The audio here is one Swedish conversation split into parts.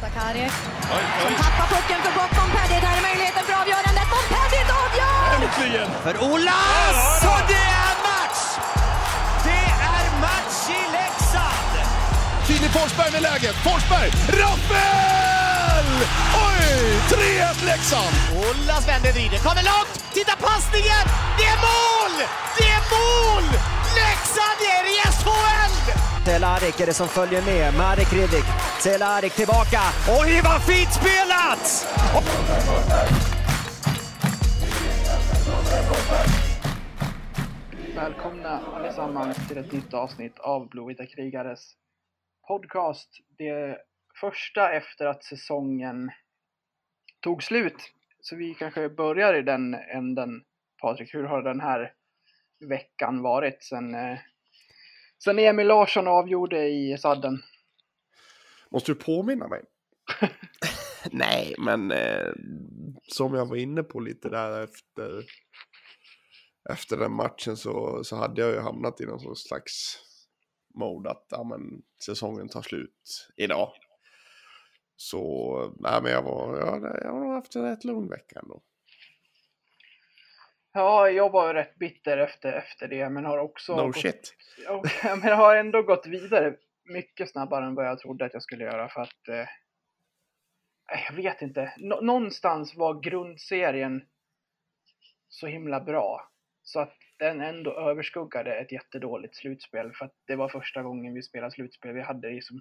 Sakari som tappar pucken för gott. Montpellier, där är möjligheten för avgörandet. Montpellier avgör! Äntligen! För Olas! Och det är match! Det är match i Leksand! Filip Forsberg med läget. Forsberg! Rappel! Oj! 3-1 Leksand! Olas vänder, vrider, kommer långt! Titta passningen! Det är mål! Det Cehlárik är det som följer med. Marek Hrivik. Cehlárik tillbaka. Oj, vad fint spelat! Välkomna allesammans till ett nytt avsnitt av Blåvita krigares podcast. Det första efter att säsongen tog slut. Så vi kanske börjar i den änden. Patrik, hur har den här veckan varit sen, eh, sen Emil Larsson avgjorde i sadden? Måste du påminna mig? Nej, men eh, som jag var inne på lite där efter, efter den matchen så, så hade jag ju hamnat i någon slags mode att ja, men, säsongen tar slut idag. Så nej, men jag, var, jag, jag har haft en rätt lugn vecka ändå. Ja, jag var rätt bitter efter, efter det, men har också... No gått, shit. Ja, men har ändå gått vidare mycket snabbare än vad jag trodde att jag skulle göra för att... Eh, jag vet inte. Nå- någonstans var grundserien så himla bra. Så att den ändå överskuggade ett jättedåligt slutspel. För att det var första gången vi spelade slutspel. Vi hade liksom...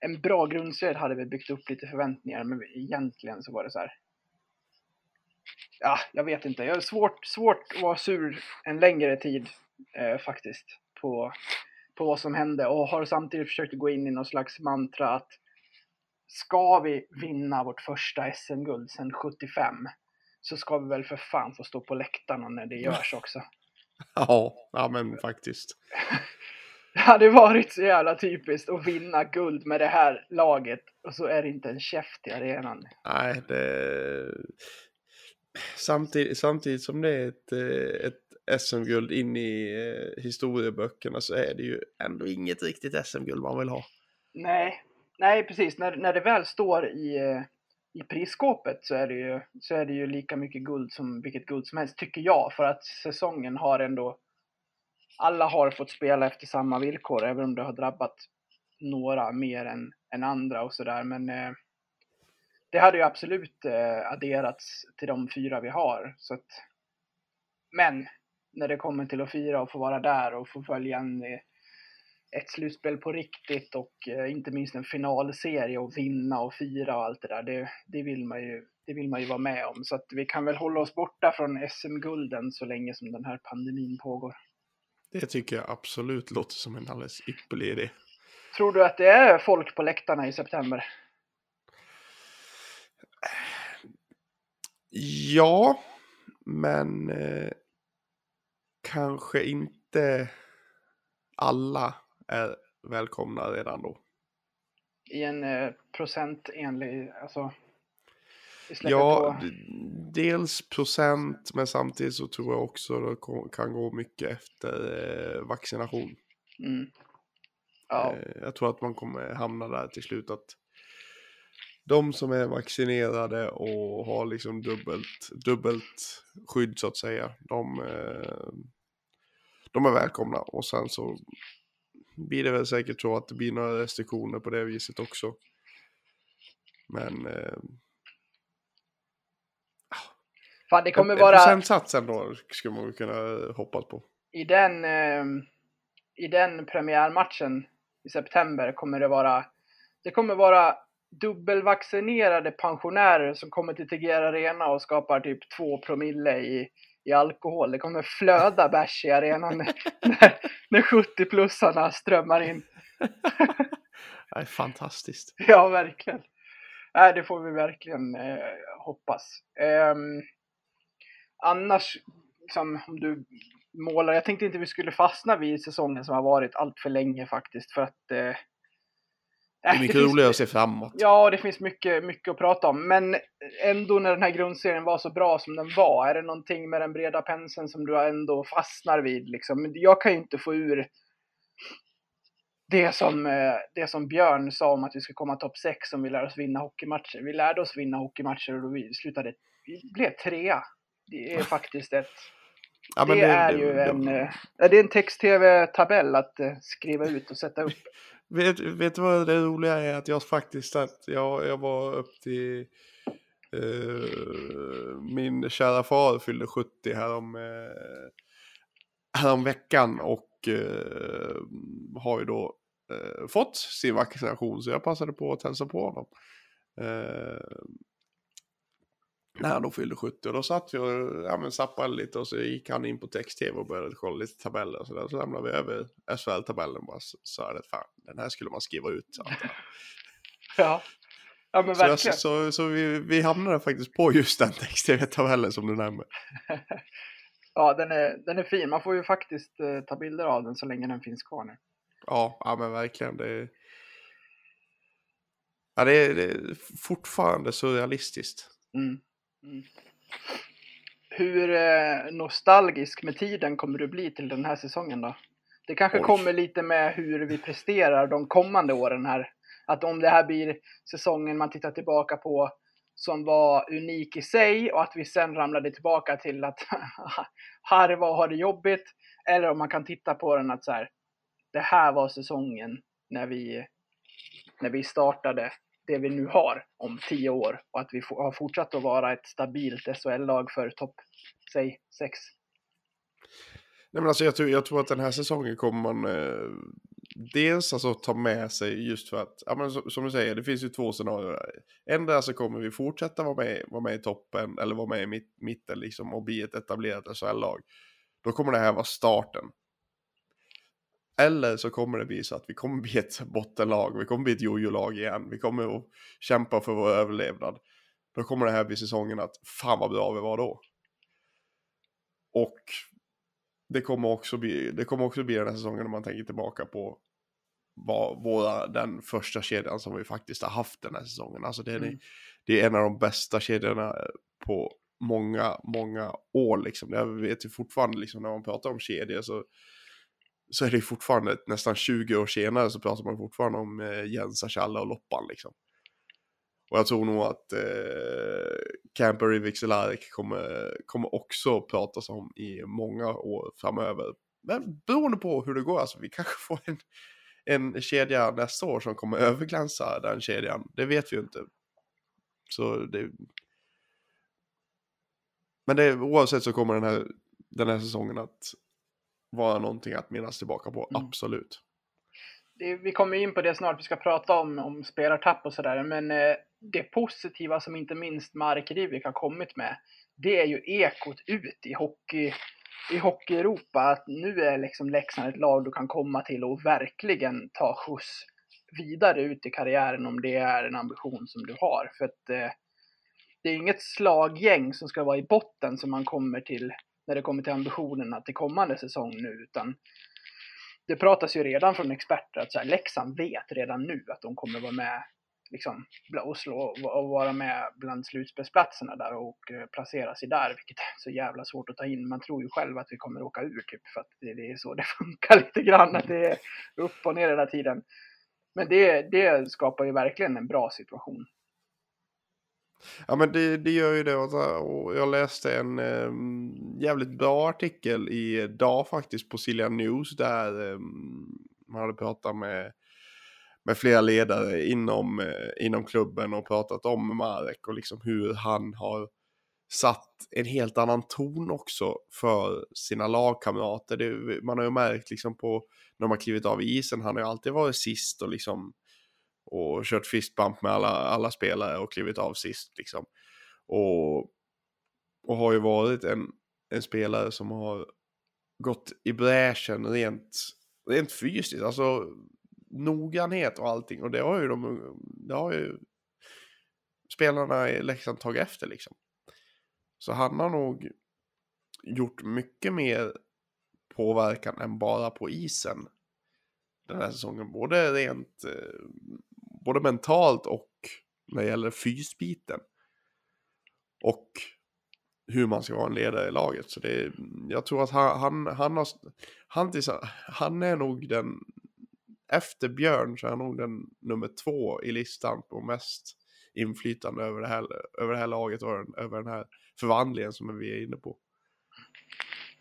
En bra grundserie hade vi byggt upp lite förväntningar, men egentligen så var det så här. Ja, jag vet inte. Jag har svårt, svårt att vara sur en längre tid eh, faktiskt på, på vad som hände och har samtidigt försökt gå in i någon slags mantra att ska vi vinna vårt första SM-guld sedan 75 så ska vi väl för fan få stå på läktarna när det görs också. Ja, ja men faktiskt. Det hade varit så jävla typiskt att vinna guld med det här laget och så är det inte en käft i arenan. Nej, det... Samtidigt, samtidigt som det är ett, eh, ett SM-guld in i eh, historieböckerna så är det ju ändå inget riktigt SM-guld man vill ha. Nej, nej precis. När, när det väl står i, eh, i prisskåpet så är, det ju, så är det ju lika mycket guld som vilket guld som helst, tycker jag. För att säsongen har ändå... Alla har fått spela efter samma villkor, även om det har drabbat några mer än, än andra och sådär. Men eh, det hade ju absolut eh, adderats till de fyra vi har. Så att, men när det kommer till att fira och få vara där och få följa en, eh, ett slutspel på riktigt och eh, inte minst en finalserie och vinna och fira och allt det där. Det, det, vill man ju, det vill man ju vara med om. Så att vi kan väl hålla oss borta från SM-gulden så länge som den här pandemin pågår. Det tycker jag absolut låter som en alldeles ypperlig idé. Tror du att det är folk på läktarna i september? Ja, men eh, kanske inte alla är välkomna redan då. I en eh, procentenlig, alltså. Ja, på- dels procent, men samtidigt så tror jag också det kan gå mycket efter eh, vaccination. Mm. Ja, Eh, jag tror att man kommer hamna där till slut att de som är vaccinerade och har liksom dubbelt, dubbelt skydd så att säga, de, eh, de är välkomna. Och sen så blir det väl säkert så att det blir några restriktioner på det viset också. Men eh, fan det kommer en, vara... en procentsats ändå skulle man kunna hoppas på. i den, eh, i den premiärmatchen i september kommer det vara, det kommer vara dubbelvaccinerade pensionärer som kommer till Tegera Arena och skapar typ två promille i, i alkohol. Det kommer flöda bärs i arenan när, när, när 70-plussarna strömmar in. Det är fantastiskt. Ja, verkligen. Nej, det får vi verkligen eh, hoppas. Ehm, annars, liksom, om du målar, jag tänkte inte vi skulle fastna vid säsongen som har varit allt för länge faktiskt, för att... Eh, Det är mycket roligare att se framåt. Ja, det finns mycket, mycket att prata om, men ändå när den här grundserien var så bra som den var, är det någonting med den breda penseln som du ändå fastnar vid? Liksom? Jag kan ju inte få ur det som, eh, det som Björn sa om att vi ska komma topp 6 om vi lär oss vinna hockeymatcher. Vi lärde oss vinna hockeymatcher och vi slutade, vi blev trea. Det är faktiskt ett, Ja, men det, är ju det- en, eh, det är en text-tv-tabell att eh, skriva ut och sätta upp. Vet, vet du vad det roliga är? Att jag faktiskt att jag, jag var upp till eh, min kära far fyllde 70 härom, eh, härom veckan och eh, har ju då eh, fått sin vaccination så jag passade på att hälsa på honom. Eh, när då fyllde 70 och då satt vi och ja, zappade lite och så gick han in på text-tv och började kolla lite tabeller och så där. Så lämnade vi över SHL-tabellen bara så att fan den här skulle man skriva ut. Ja, ja men så, jag, verkligen. så, så vi, vi hamnade faktiskt på just den text-tv-tabellen som du nämner. Ja, den är, den är fin. Man får ju faktiskt eh, ta bilder av den så länge den finns kvar nu. Ja, ja men verkligen. Det ja, det är, det är fortfarande surrealistiskt. Mm. Mm. Hur eh, nostalgisk med tiden kommer du bli till den här säsongen då? Det kanske Oj. kommer lite med hur vi presterar de kommande åren här. Att om det här blir säsongen man tittar tillbaka på som var unik i sig och att vi sen ramlade tillbaka till att harva och ha det jobbigt. Eller om man kan titta på den att så här, det här var säsongen när vi, när vi startade det vi nu har om tio år och att vi har fortsatt att vara ett stabilt SHL-lag för topp, säg, sex. Nej, men alltså, jag, tror, jag tror att den här säsongen kommer man eh, dels alltså ta med sig just för att, ja, men som, som du säger, det finns ju två scenarier. Ändå så kommer vi fortsätta vara med, vara med i toppen eller vara med i mitt, mitten liksom och bli ett etablerat SHL-lag. Då kommer det här vara starten. Eller så kommer det bli så att vi kommer bli ett bottenlag, vi kommer bli ett jojo-lag igen, vi kommer att kämpa för vår överlevnad. Då kommer det här bli säsongen att fan vad bra vi var då. Och det kommer också bli, det kommer också bli den här säsongen när man tänker tillbaka på vad våra, den första kedjan som vi faktiskt har haft den här säsongen. Alltså det är, Mm. det är en av de bästa kedjorna på många, många år liksom. Jag vet ju fortfarande liksom när man pratar om kedjor så, så är det fortfarande nästan 20 år senare så pratar man fortfarande om eh, Jens Achalla och Loppan liksom. Och jag tror nog att eh, Camper i kommer, kommer också pratas om i många år framöver. Men beroende på hur det går, alltså vi kanske får en, en kedja nästa år som kommer överglänsa den kedjan. Det vet vi ju inte. Så det... Men det, oavsett så kommer den här, den här säsongen att vara någonting att minnas tillbaka på, Mm. absolut. Det, vi kommer in på det snart, vi ska prata om, om spelartapp och sådär, men eh, det positiva som inte minst Marek Rivik har kommit med, det är ju ekot ut i hockey i Hockey-Europa att nu är liksom Leksand ett lag du kan komma till och verkligen ta skjuts vidare ut i karriären om det är en ambition som du har. För att eh, det är inget slaggäng som ska vara i botten som man kommer till när det kommer till ambitionerna till kommande säsong nu, utan det pratas ju redan från experter att så här, Leksand vet redan nu att de kommer vara med liksom, och, slå, och vara med bland slutspelsplatserna där och eh, placera sig där, vilket är så jävla svårt att ta in. Man tror ju själv att vi kommer åka ur typ för att det, det är så det funkar lite grann, att det är upp och ner hela tiden. Men det, det skapar ju verkligen en bra situation. Ja men det, det gör ju det och jag läste en eh, jävligt bra artikel idag faktiskt på Silja News där eh, man hade pratat med, med flera ledare inom, eh, inom klubben och pratat om Marek och liksom hur han har satt en helt annan ton också för sina lagkamrater. Det, man har ju märkt liksom på när de har klivit av isen, han har ju alltid varit sist och liksom och kört fistbump med alla, alla spelare och klivit av sist liksom. Och, och har ju varit en, en spelare som har gått i bräschen rent, rent fysiskt, alltså noggrannhet och allting. Och det har ju de, det har ju spelarna i Leksand tagit efter liksom. Så han har nog gjort mycket mer påverkan än bara på isen den här säsongen. Både rent, eh, både mentalt och när det gäller fysbiten. Och hur man ska vara en ledare i laget. Så det är, jag tror att han, han, han, har, han, han är nog den efter Björn så är han nog den nummer två i listan på mest inflytande över det här, över det här laget och över den här förvandlingen som vi är inne på.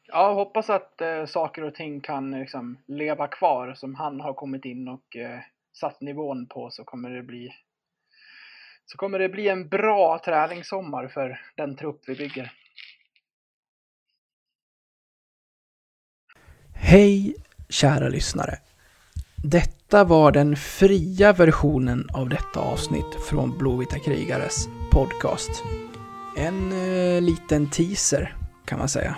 Ja, hoppas att eh, saker och ting kan liksom, leva kvar som han har kommit in och eh, satt nivån på så kommer det bli så kommer det bli en bra träningssommar för den trupp vi bygger. Hej kära lyssnare! Detta var den fria versionen av detta avsnitt från Blåvita krigares podcast. En eh, liten teaser kan man säga.